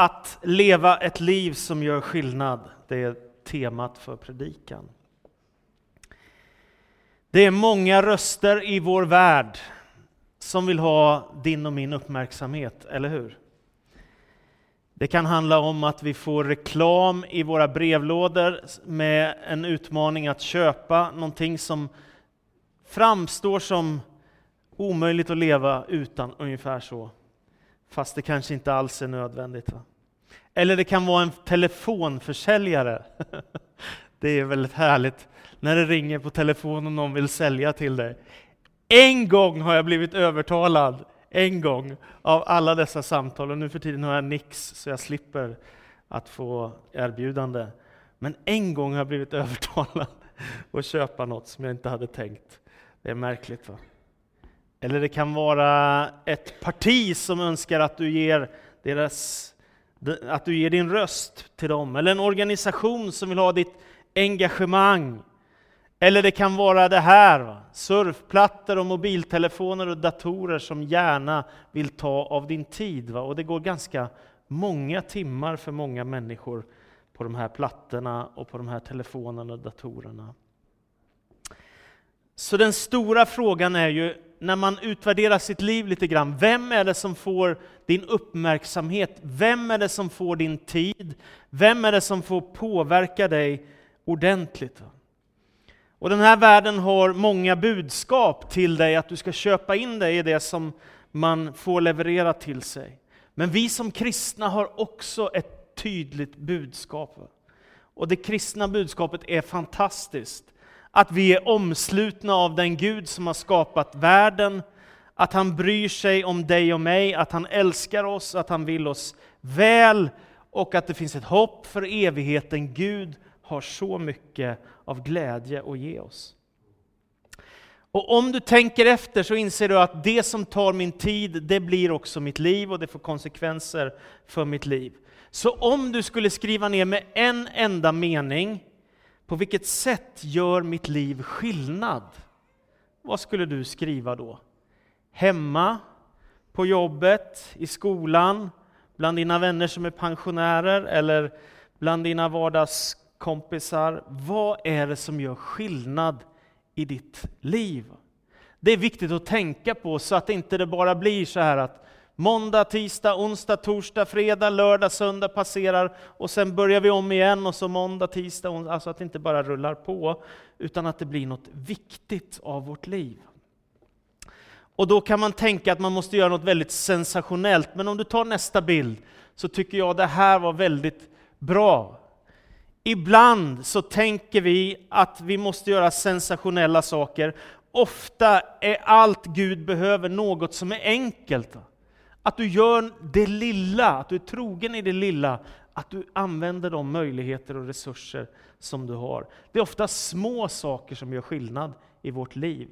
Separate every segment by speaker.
Speaker 1: Att leva ett liv som gör skillnad, det är temat för predikan. Det är många röster i vår värld som vill ha din och min uppmärksamhet, eller hur? Det kan handla om att vi får reklam i våra brevlådor med en utmaning att köpa någonting som framstår som omöjligt att leva utan, ungefär så. Fast det kanske inte alls är nödvändigt. Va? Eller det kan vara en telefonförsäljare. Det är väldigt härligt när det ringer på telefonen och någon vill sälja till dig. En gång har jag blivit övertalad, en gång, av alla dessa samtal. Och nu för tiden har jag nix, så jag slipper att få erbjudande. Men en gång har jag blivit övertalad att köpa något som jag inte hade tänkt. Det är märkligt va? Eller det kan vara ett parti som önskar att du ger deras att du ger din röst till dem, eller en organisation som vill ha ditt engagemang. Eller det kan vara det här, va? surfplattor och mobiltelefoner och datorer som gärna vill ta av din tid. Va? Och det går ganska många timmar för många människor på de här plattorna och på de här telefonerna och datorerna. Så den stora frågan är ju, när man utvärderar sitt liv lite grann, vem är det som får din uppmärksamhet? Vem är det som får din tid? Vem är det som får påverka dig ordentligt? Och den här världen har många budskap till dig, att du ska köpa in dig i det som man får leverera till sig. Men vi som kristna har också ett tydligt budskap. Och det kristna budskapet är fantastiskt att vi är omslutna av den Gud som har skapat världen, att han bryr sig om dig och mig, att han älskar oss, att han vill oss väl och att det finns ett hopp för evigheten. Gud har så mycket av glädje att ge oss. Och om du tänker efter så inser du att det som tar min tid, det blir också mitt liv och det får konsekvenser för mitt liv. Så om du skulle skriva ner med en enda mening på vilket sätt gör mitt liv skillnad? Vad skulle du skriva då? Hemma, på jobbet, i skolan, bland dina vänner som är pensionärer eller bland dina vardagskompisar. Vad är det som gör skillnad i ditt liv? Det är viktigt att tänka på så att det inte bara blir så här att Måndag, tisdag, onsdag, torsdag, fredag, lördag, söndag passerar och sen börjar vi om igen och så måndag, tisdag, onsdag. Alltså att det inte bara rullar på, utan att det blir något viktigt av vårt liv. Och då kan man tänka att man måste göra något väldigt sensationellt, men om du tar nästa bild så tycker jag det här var väldigt bra. Ibland så tänker vi att vi måste göra sensationella saker. Ofta är allt Gud behöver något som är enkelt. Att du gör det lilla, att du är trogen i det lilla, att du använder de möjligheter och resurser som du har. Det är ofta små saker som gör skillnad i vårt liv.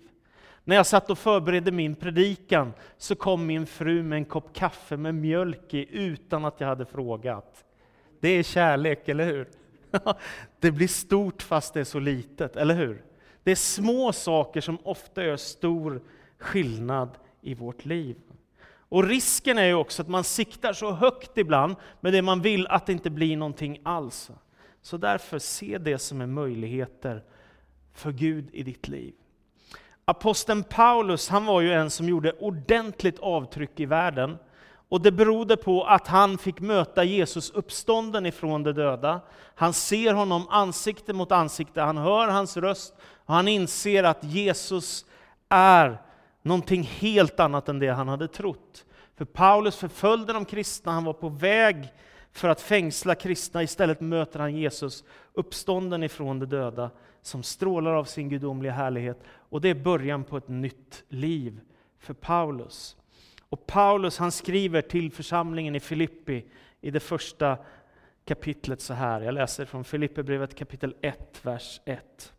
Speaker 1: När jag satt och förberedde min predikan så kom min fru med en kopp kaffe med mjölk i utan att jag hade frågat. Det är kärlek, eller hur? Det blir stort fast det är så litet, eller hur? Det är små saker som ofta gör stor skillnad i vårt liv. Och risken är ju också att man siktar så högt ibland med det man vill att det inte blir någonting alls. Så därför, se det som är möjligheter för Gud i ditt liv. Aposteln Paulus, han var ju en som gjorde ordentligt avtryck i världen. Och det berodde på att han fick möta Jesus uppstånden ifrån de döda. Han ser honom ansikte mot ansikte, han hör hans röst och han inser att Jesus är någonting helt annat än det han hade trott. För Paulus förföljde de kristna, han var på väg för att fängsla kristna. Istället möter han Jesus, uppstånden ifrån de döda, som strålar av sin gudomliga härlighet. Och det är början på ett nytt liv för Paulus. Och Paulus han skriver till församlingen i Filippi i det första kapitlet så här. Jag läser från Filipperbrevet kapitel 1, vers 1.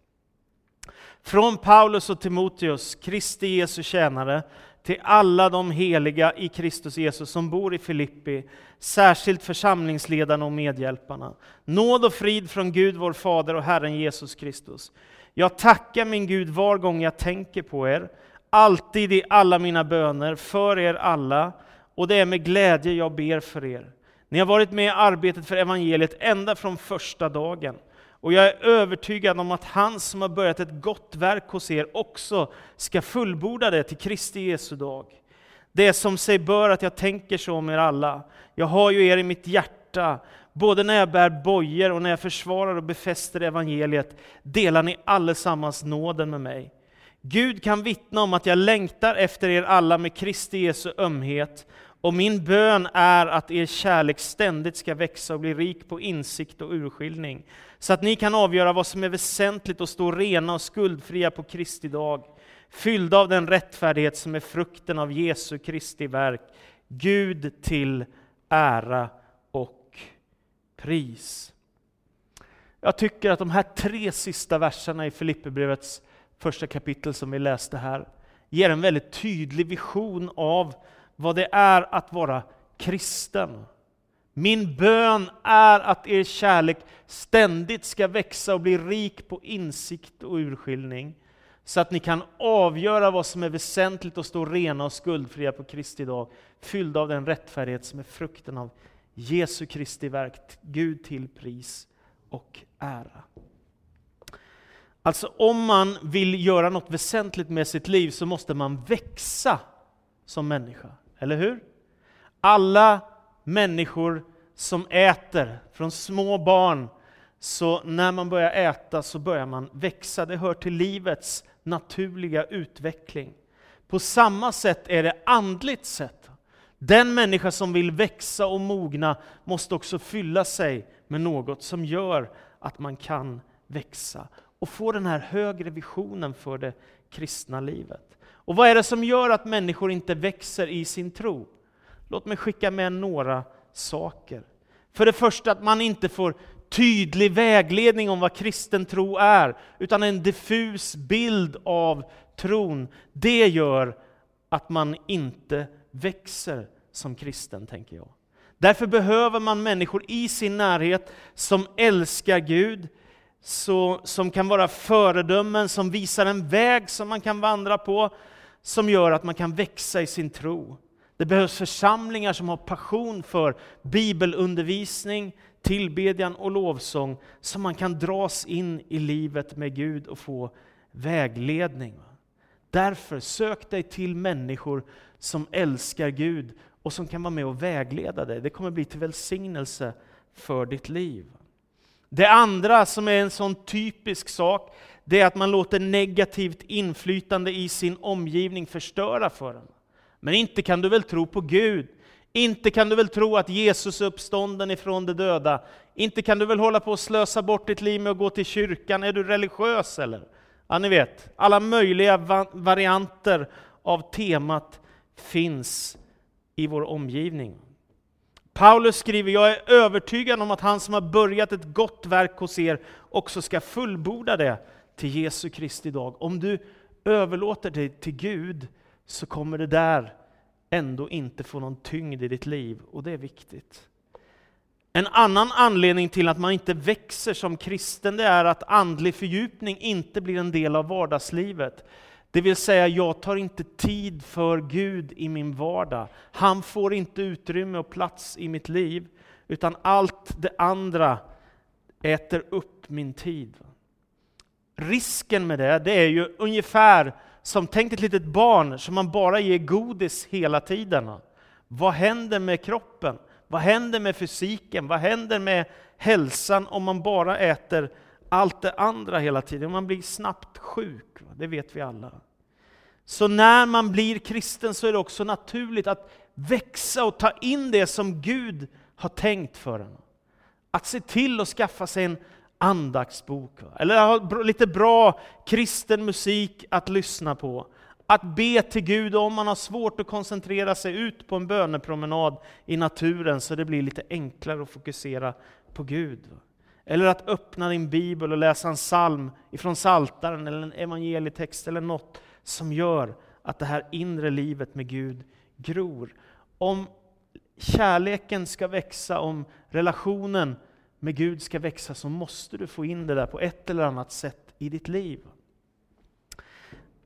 Speaker 1: Från Paulus och Timoteus, Kristi Jesu tjänare, till alla de heliga i Kristus Jesus som bor i Filippi, särskilt församlingsledarna och medhjälparna. Nåd och frid från Gud vår Fader och Herren Jesus Kristus. Jag tackar min Gud var gång jag tänker på er, alltid i alla mina böner, för er alla, och det är med glädje jag ber för er. Ni har varit med i arbetet för evangeliet ända från första dagen. Och jag är övertygad om att han som har börjat ett gott verk hos er också ska fullborda det till Kristi Jesu dag. Det är som sig bör att jag tänker så om er alla. Jag har ju er i mitt hjärta, både när jag bär bojor och när jag försvarar och befäster evangeliet, delar ni allesammans nåden med mig. Gud kan vittna om att jag längtar efter er alla med Kristi Jesu ömhet, och min bön är att er kärlek ständigt ska växa och bli rik på insikt och urskiljning, så att ni kan avgöra vad som är väsentligt och stå rena och skuldfria på Kristi dag, fyllda av den rättfärdighet som är frukten av Jesu Kristi verk, Gud till ära och pris. Jag tycker att de här tre sista verserna i Filipperbrevets första kapitel som vi läste här, ger en väldigt tydlig vision av vad det är att vara kristen. Min bön är att er kärlek ständigt ska växa och bli rik på insikt och urskiljning, så att ni kan avgöra vad som är väsentligt och stå rena och skuldfria på Kristi dag, fyllda av den rättfärdighet som är frukten av Jesu Kristi verk, Gud till pris och ära. Alltså om man vill göra något väsentligt med sitt liv så måste man växa som människa, eller hur? Alla människor som äter, från små barn, så när man börjar äta så börjar man växa. Det hör till livets naturliga utveckling. På samma sätt är det andligt sett. Den människa som vill växa och mogna måste också fylla sig med något som gör att man kan växa och få den här högre visionen för det kristna livet. Och vad är det som gör att människor inte växer i sin tro? Låt mig skicka med några saker. För det första att man inte får tydlig vägledning om vad kristen tro är, utan en diffus bild av tron. Det gör att man inte växer som kristen, tänker jag. Därför behöver man människor i sin närhet som älskar Gud, så, som kan vara föredömen, som visar en väg som man kan vandra på, som gör att man kan växa i sin tro. Det behövs församlingar som har passion för bibelundervisning, tillbedjan och lovsång, så man kan dras in i livet med Gud och få vägledning. Därför sök dig till människor som älskar Gud och som kan vara med och vägleda dig. Det kommer bli till välsignelse för ditt liv. Det andra som är en sån typisk sak, det är att man låter negativt inflytande i sin omgivning förstöra för en. Men inte kan du väl tro på Gud? Inte kan du väl tro att Jesus är uppstånden ifrån de döda? Inte kan du väl hålla på att slösa bort ditt liv med att gå till kyrkan? Är du religiös eller? Ja, ni vet, alla möjliga varianter av temat finns i vår omgivning. Paulus skriver, jag är övertygad om att han som har börjat ett gott verk hos er också ska fullborda det till Jesu Kristi dag. Om du överlåter dig till Gud så kommer det där ändå inte få någon tyngd i ditt liv, och det är viktigt. En annan anledning till att man inte växer som kristen, det är att andlig fördjupning inte blir en del av vardagslivet. Det vill säga, jag tar inte tid för Gud i min vardag. Han får inte utrymme och plats i mitt liv, utan allt det andra äter upp min tid. Risken med det, det är ju ungefär som, tänkt ett litet barn som man bara ger godis hela tiden. Vad händer med kroppen? Vad händer med fysiken? Vad händer med hälsan om man bara äter allt det andra hela tiden? Man blir snabbt sjuk, det vet vi alla. Så när man blir kristen så är det också naturligt att växa och ta in det som Gud har tänkt för en. Att se till att skaffa sig en andaktsbok, eller ha lite bra kristen musik att lyssna på. Att be till Gud om man har svårt att koncentrera sig ut på en bönepromenad i naturen så det blir lite enklare att fokusera på Gud. Eller att öppna din bibel och läsa en psalm ifrån Saltaren eller en evangelietext eller något som gör att det här inre livet med Gud gror. Om kärleken ska växa, om relationen med Gud ska växa, så måste du få in det där på ett eller annat sätt i ditt liv.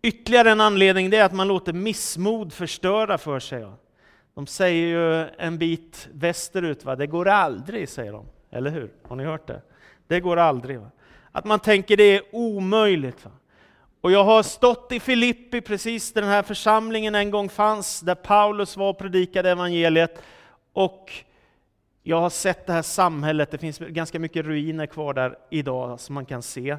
Speaker 1: Ytterligare en anledning är att man låter missmod förstöra för sig. De säger ju en bit västerut, va? det går aldrig, säger de. Eller hur? Har ni hört det? Det går aldrig. Va? Att man tänker det är omöjligt. Va? Och jag har stått i Filippi, precis där den här församlingen en gång fanns, där Paulus var och predikade evangeliet. Och jag har sett det här samhället, det finns ganska mycket ruiner kvar där idag som man kan se.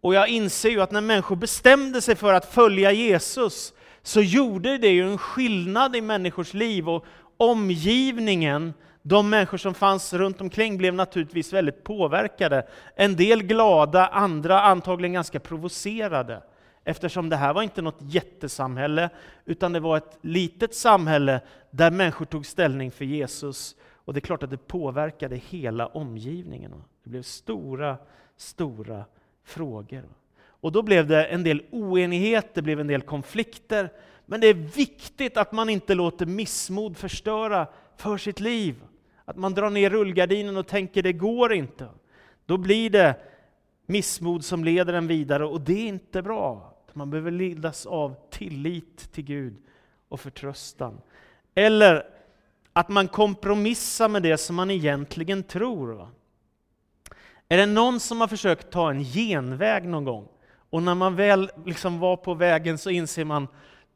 Speaker 1: Och jag inser ju att när människor bestämde sig för att följa Jesus, så gjorde det ju en skillnad i människors liv och omgivningen, de människor som fanns runt omkring blev naturligtvis väldigt påverkade. En del glada, andra antagligen ganska provocerade. Eftersom det här var inte något jättesamhälle, utan det var ett litet samhälle där människor tog ställning för Jesus. Och det är klart att det påverkade hela omgivningen. Det blev stora, stora frågor. Och då blev det en del oenighet, det blev en del konflikter. Men det är viktigt att man inte låter missmod förstöra för sitt liv. Att man drar ner rullgardinen och tänker det går inte. Då blir det missmod som leder en vidare och det är inte bra. Man behöver ledas av tillit till Gud och förtröstan. Eller att man kompromissar med det som man egentligen tror. Va? Är det någon som har försökt ta en genväg någon gång? Och när man väl liksom var på vägen så inser man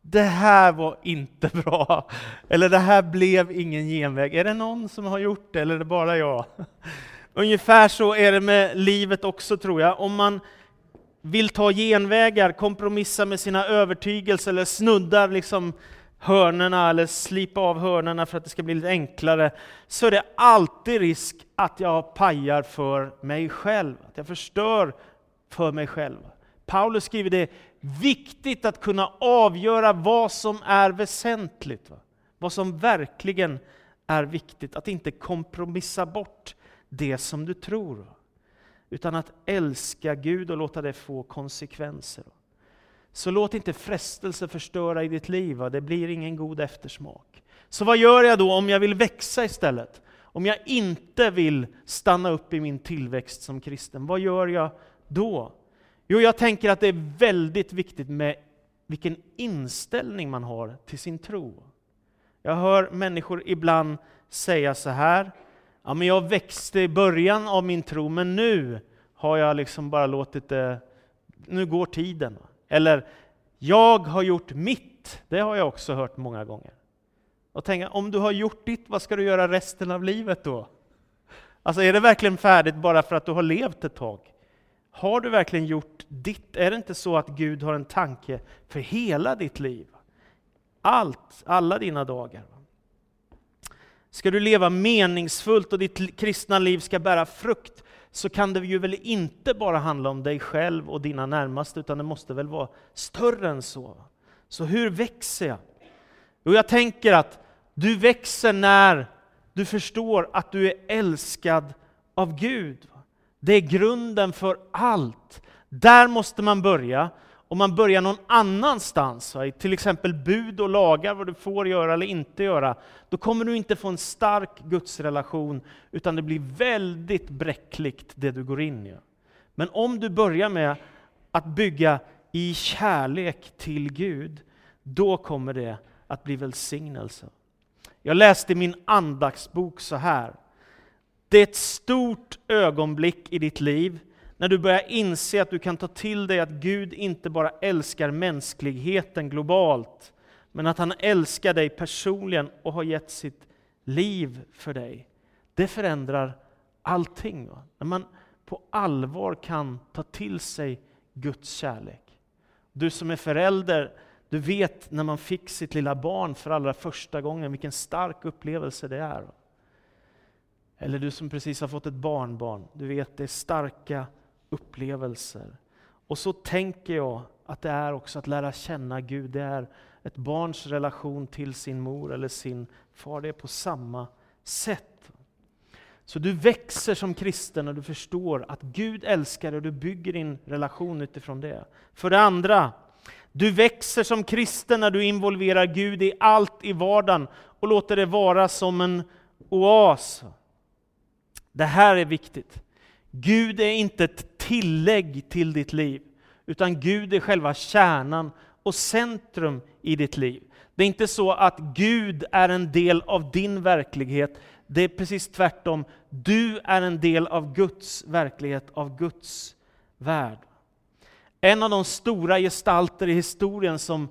Speaker 1: det här var inte bra. Eller det här blev ingen genväg. Är det någon som har gjort det eller är det bara jag? Ungefär så är det med livet också tror jag. Om man vill ta genvägar, kompromissa med sina övertygelser eller snuddar liksom hörnerna eller slipa av hörnerna för att det ska bli lite enklare, så är det alltid risk att jag pajar för mig själv, att jag förstör för mig själv. Paulus skriver det viktigt att kunna avgöra vad som är väsentligt. Va? Vad som verkligen är viktigt, att inte kompromissa bort det som du tror. Va? Utan att älska Gud och låta det få konsekvenser. Så låt inte frestelse förstöra i ditt liv, va? det blir ingen god eftersmak. Så vad gör jag då om jag vill växa istället? Om jag inte vill stanna upp i min tillväxt som kristen, vad gör jag då? Jo, jag tänker att det är väldigt viktigt med vilken inställning man har till sin tro. Jag hör människor ibland säga så här, ja, men jag växte i början av min tro, men nu har jag liksom bara låtit det, nu går tiden. Eller, jag har gjort mitt, det har jag också hört många gånger. Och tänka, om du har gjort ditt, vad ska du göra resten av livet då? Alltså är det verkligen färdigt bara för att du har levt ett tag? Har du verkligen gjort ditt? Är det inte så att Gud har en tanke för hela ditt liv? Allt, alla dina dagar. Ska du leva meningsfullt och ditt kristna liv ska bära frukt, så kan det ju väl inte bara handla om dig själv och dina närmaste, utan det måste väl vara större än så. Så hur växer jag? Jo, jag tänker att du växer när du förstår att du är älskad av Gud. Det är grunden för allt. Där måste man börja. Om man börjar någon annanstans, till exempel bud och lagar, vad du får göra eller inte göra, då kommer du inte få en stark gudsrelation, utan det blir väldigt bräckligt det du går in i. Men om du börjar med att bygga i kärlek till Gud, då kommer det att bli välsignelse. Jag läste i min andaktsbok så här. Det är ett stort ögonblick i ditt liv när du börjar inse att du kan ta till dig att Gud inte bara älskar mänskligheten globalt, men att han älskar dig personligen och har gett sitt liv för dig. Det förändrar allting. Va? När man på allvar kan ta till sig Guds kärlek. Du som är förälder, du vet när man fick sitt lilla barn för allra första gången vilken stark upplevelse det är. Eller du som precis har fått ett barnbarn, du vet det starka upplevelser. Och så tänker jag att det är också att lära känna Gud, det är ett barns relation till sin mor eller sin far, det är på samma sätt. Så du växer som kristen och du förstår att Gud älskar dig och du bygger din relation utifrån det. För det andra, du växer som kristen när du involverar Gud i allt i vardagen och låter det vara som en oas. Det här är viktigt. Gud är inte ett tillägg till ditt liv, utan Gud är själva kärnan och centrum i ditt liv. Det är inte så att Gud är en del av din verklighet. Det är precis tvärtom. Du är en del av Guds verklighet, av Guds värld. En av de stora gestalter i historien som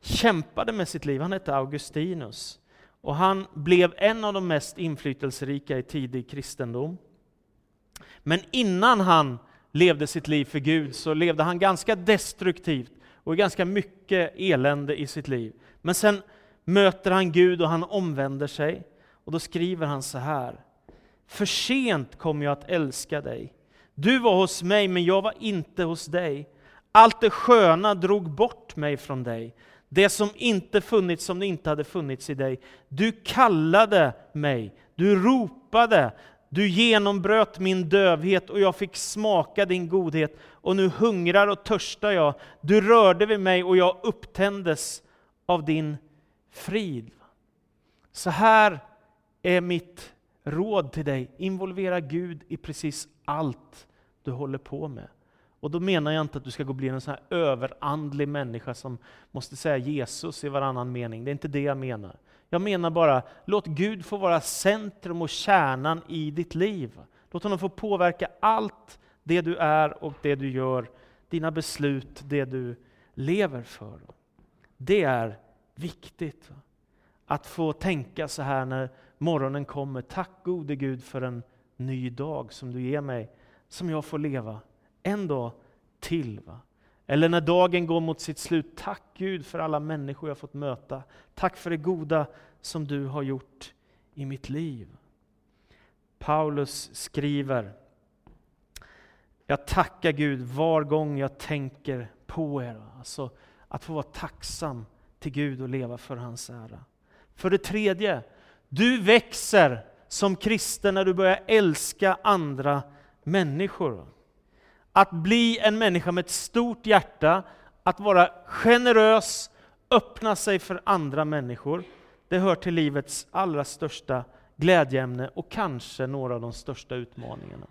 Speaker 1: kämpade med sitt liv, han hette Augustinus. Och han blev en av de mest inflytelserika i tidig kristendom. Men innan han levde sitt liv för Gud så levde han ganska destruktivt och ganska mycket elände i sitt liv. Men sen möter han Gud och han omvänder sig. Och då skriver han så här. För sent kom jag att älska dig. Du var hos mig, men jag var inte hos dig. Allt det sköna drog bort mig från dig. Det som inte funnits som det inte hade funnits i dig. Du kallade mig, du ropade, du genombröt min dövhet och jag fick smaka din godhet. Och nu hungrar och törstar jag. Du rörde vid mig och jag upptändes av din frid. Så här är mitt råd till dig. Involvera Gud i precis allt du håller på med. Och då menar jag inte att du ska gå och bli en sån här överandlig människa som måste säga Jesus i varannan mening. Det är inte det jag menar. Jag menar bara, låt Gud få vara centrum och kärnan i ditt liv. Låt honom få påverka allt det du är och det du gör, dina beslut, det du lever för. Det är viktigt. Att få tänka så här när morgonen kommer. Tack gode Gud för en ny dag som du ger mig, som jag får leva en dag till. Va? Eller när dagen går mot sitt slut, tack Gud för alla människor jag fått möta. Tack för det goda som du har gjort i mitt liv. Paulus skriver, jag tackar Gud var gång jag tänker på er. Alltså att få vara tacksam till Gud och leva för hans ära. För det tredje, du växer som kristen när du börjar älska andra människor. Att bli en människa med ett stort hjärta, att vara generös, öppna sig för andra människor, det hör till livets allra största glädjeämne och kanske några av de största utmaningarna.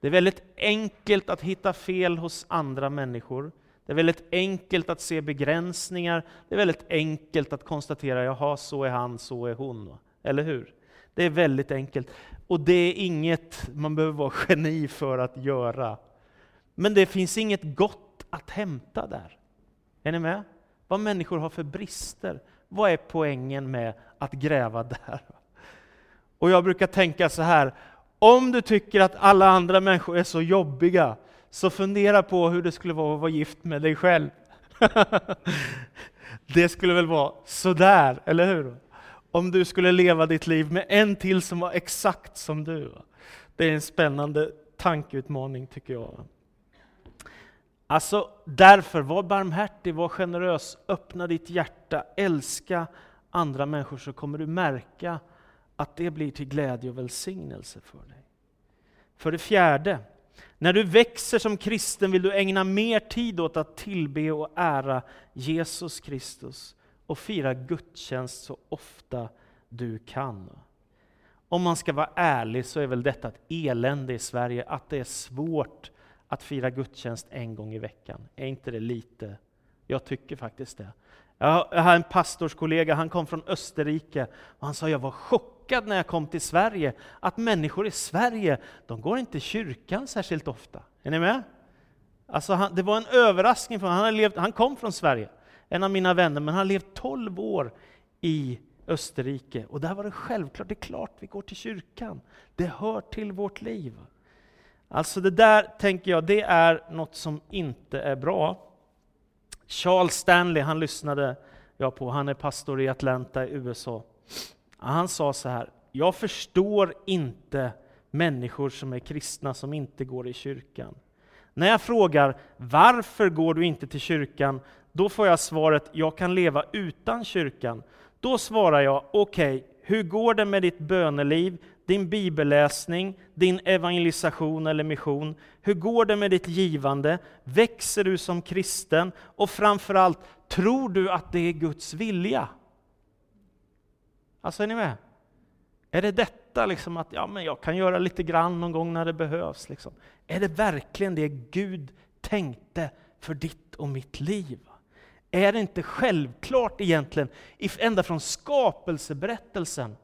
Speaker 1: Det är väldigt enkelt att hitta fel hos andra människor. Det är väldigt enkelt att se begränsningar. Det är väldigt enkelt att konstatera, jaha, så är han, så är hon. Eller hur? Det är väldigt enkelt. Och det är inget man behöver vara geni för att göra. Men det finns inget gott att hämta där. Är ni med? Vad människor har för brister. Vad är poängen med att gräva där? Och jag brukar tänka så här, om du tycker att alla andra människor är så jobbiga, så fundera på hur det skulle vara att vara gift med dig själv. det skulle väl vara sådär, eller hur? Om du skulle leva ditt liv med en till som var exakt som du. Det är en spännande tankeutmaning tycker jag. Alltså därför, var barmhärtig, var generös, öppna ditt hjärta, älska andra människor så kommer du märka att det blir till glädje och välsignelse för dig. För det fjärde, när du växer som kristen vill du ägna mer tid åt att tillbe och ära Jesus Kristus och fira gudstjänst så ofta du kan. Om man ska vara ärlig så är väl detta ett elände i Sverige, att det är svårt att fira gudstjänst en gång i veckan. Är inte det lite? Jag tycker faktiskt det. Jag har en pastorskollega, han kom från Österrike och han sa jag var chockad när jag kom till Sverige att människor i Sverige, de går inte i kyrkan särskilt ofta. Är ni med? Alltså han, det var en överraskning för honom. Han, levt, han kom från Sverige, en av mina vänner, men han har levt 12 år i Österrike och där var det självklart, det är klart vi går till kyrkan. Det hör till vårt liv. Alltså det där tänker jag, det är något som inte är bra. Charles Stanley, han lyssnade jag på, han är pastor i Atlanta i USA. Han sa så här, jag förstår inte människor som är kristna som inte går i kyrkan. När jag frågar varför går du inte till kyrkan, då får jag svaret jag kan leva utan kyrkan. Då svarar jag okej, okay, hur går det med ditt böneliv, din bibelläsning, din evangelisation eller mission? Hur går det med ditt givande? Växer du som kristen? Och framförallt, tror du att det är Guds vilja? Alltså är ni med? Är det detta liksom att ja, men jag kan göra lite grann någon gång när det behövs? Liksom? Är det verkligen det Gud tänkte för ditt och mitt liv? Är det inte självklart egentligen, ända från skapelseberättelsen,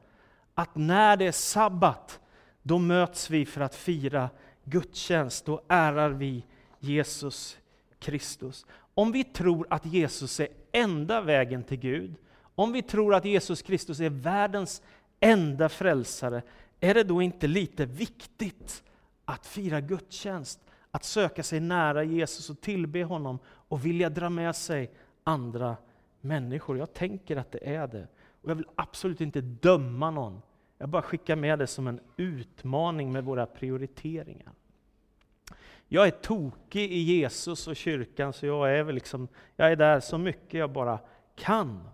Speaker 1: att när det är sabbat, då möts vi för att fira gudstjänst. Då ärar vi Jesus Kristus. Om vi tror att Jesus är enda vägen till Gud, om vi tror att Jesus Kristus är världens enda frälsare, är det då inte lite viktigt att fira gudstjänst? Att söka sig nära Jesus och tillbe honom och vilja dra med sig andra människor. Jag tänker att det är det. Och jag vill absolut inte döma någon. Jag bara skickar med det som en utmaning med våra prioriteringar. Jag är tokig i Jesus och kyrkan, så jag är, väl liksom, jag är där så mycket jag bara kan.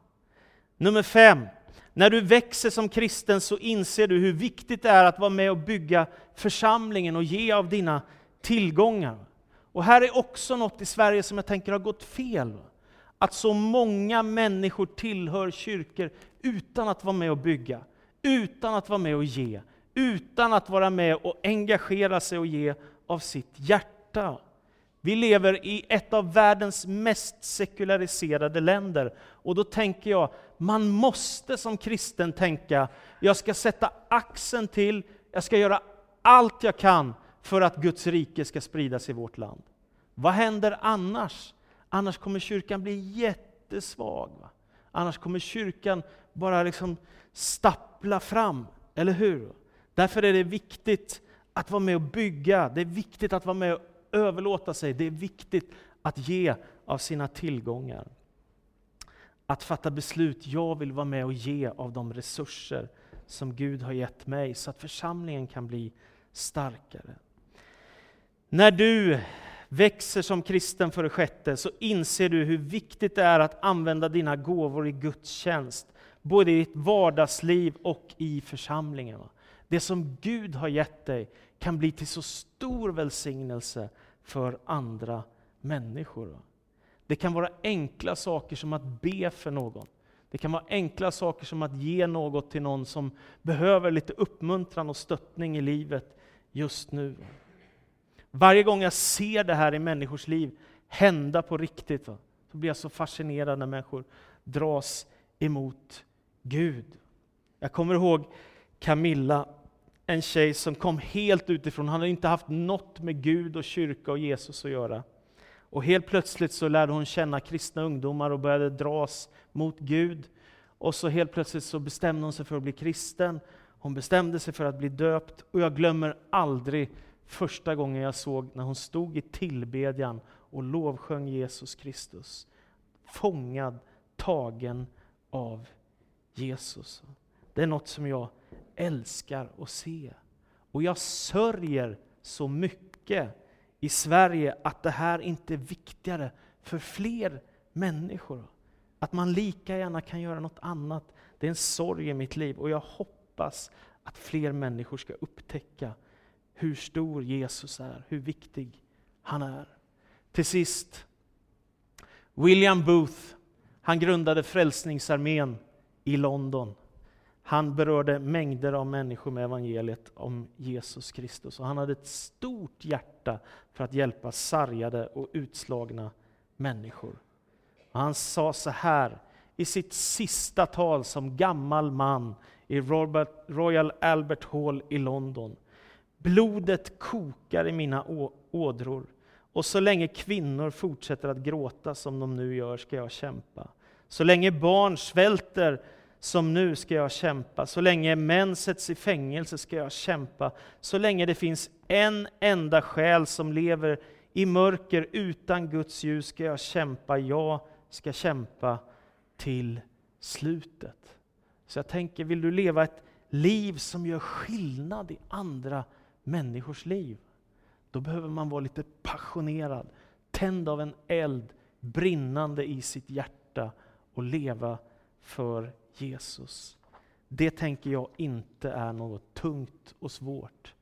Speaker 1: Nummer fem. När du växer som kristen så inser du hur viktigt det är att vara med och bygga församlingen och ge av dina tillgångar. Och här är också något i Sverige som jag tänker har gått fel. Att så många människor tillhör kyrkor utan att vara med och bygga, utan att vara med och ge, utan att vara med och engagera sig och ge av sitt hjärta. Vi lever i ett av världens mest sekulariserade länder. Och då tänker jag, man måste som kristen tänka, jag ska sätta axeln till, jag ska göra allt jag kan för att Guds rike ska spridas i vårt land. Vad händer annars? Annars kommer kyrkan bli jättesvag. Va? Annars kommer kyrkan bara liksom stappla fram, eller hur? Därför är det viktigt att vara med och bygga, det är viktigt att vara med och överlåta sig, det är viktigt att ge av sina tillgångar. Att fatta beslut, jag vill vara med och ge av de resurser som Gud har gett mig, så att församlingen kan bli starkare. När du växer som kristen för det sjätte, så inser du hur viktigt det är att använda dina gåvor i Guds tjänst, både i ditt vardagsliv och i församlingen. Det som Gud har gett dig kan bli till så stor välsignelse för andra människor. Det kan vara enkla saker som att be för någon. Det kan vara enkla saker som att ge något till någon som behöver lite uppmuntran och stöttning i livet just nu. Varje gång jag ser det här i människors liv hända på riktigt, så blir jag så fascinerad när människor dras emot Gud. Jag kommer ihåg Camilla, en tjej som kom helt utifrån, Hon hade inte haft något med Gud och kyrka och Jesus att göra. Och helt plötsligt så lärde hon känna kristna ungdomar och började dras mot Gud. Och så helt plötsligt så bestämde hon sig för att bli kristen. Hon bestämde sig för att bli döpt. Och jag glömmer aldrig första gången jag såg när hon stod i tillbedjan och lovsjöng Jesus Kristus. Fångad, tagen av Jesus. Det är något som jag älskar att se. Och jag sörjer så mycket i Sverige att det här inte är viktigare för fler människor. Att man lika gärna kan göra något annat. Det är en sorg i mitt liv och jag hoppas att fler människor ska upptäcka hur stor Jesus är, hur viktig han är. Till sist, William Booth, han grundade Frälsningsarmén i London. Han berörde mängder av människor med evangeliet om Jesus Kristus. Och han hade ett stort hjärta för att hjälpa sargade och utslagna människor. Och han sa så här i sitt sista tal som gammal man i Robert, Royal Albert Hall i London. Blodet kokar i mina ådror och så länge kvinnor fortsätter att gråta som de nu gör ska jag kämpa. Så länge barn svälter som nu ska jag kämpa. Så länge män sätts i fängelse ska jag kämpa. Så länge det finns en enda själ som lever i mörker utan Guds ljus ska jag kämpa. Jag ska kämpa till slutet. Så jag tänker, vill du leva ett liv som gör skillnad i andra människors liv? Då behöver man vara lite passionerad, tänd av en eld, brinnande i sitt hjärta och leva för Jesus. Det tänker jag inte är något tungt och svårt.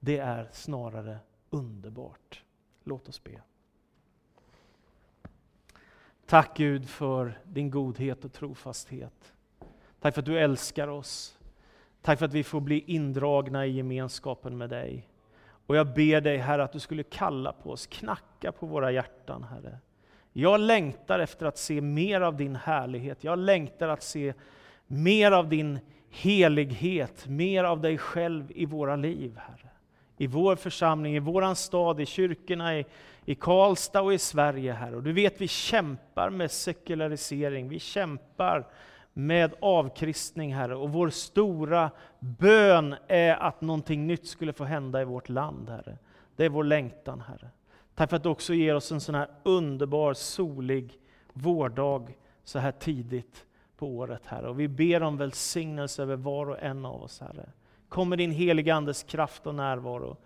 Speaker 1: Det är snarare underbart. Låt oss be. Tack Gud för din godhet och trofasthet. Tack för att du älskar oss. Tack för att vi får bli indragna i gemenskapen med dig. Och jag ber dig Herre att du skulle kalla på oss, knacka på våra hjärtan Herre. Jag längtar efter att se mer av din härlighet. Jag längtar att se mer av din helighet, mer av dig själv i våra liv, Herre. I vår församling, i vår stad, i kyrkorna, i, i Karlstad och i Sverige, Herre. Och du vet, vi kämpar med sekularisering, vi kämpar med avkristning, Herre. Och vår stora bön är att någonting nytt skulle få hända i vårt land, Herre. Det är vår längtan, Herre. Tack för att du också ger oss en sån här underbar, solig vårdag så här tidigt på året, Herre. Och vi ber om välsignelse över var och en av oss, Herre. Kom med din heliga Andes kraft och närvaro.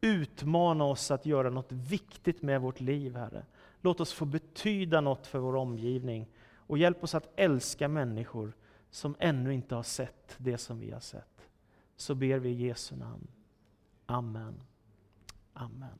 Speaker 1: Utmana oss att göra något viktigt med vårt liv, Herre. Låt oss få betyda något för vår omgivning. Och hjälp oss att älska människor som ännu inte har sett det som vi har sett. Så ber vi i Jesu namn. Amen. Amen.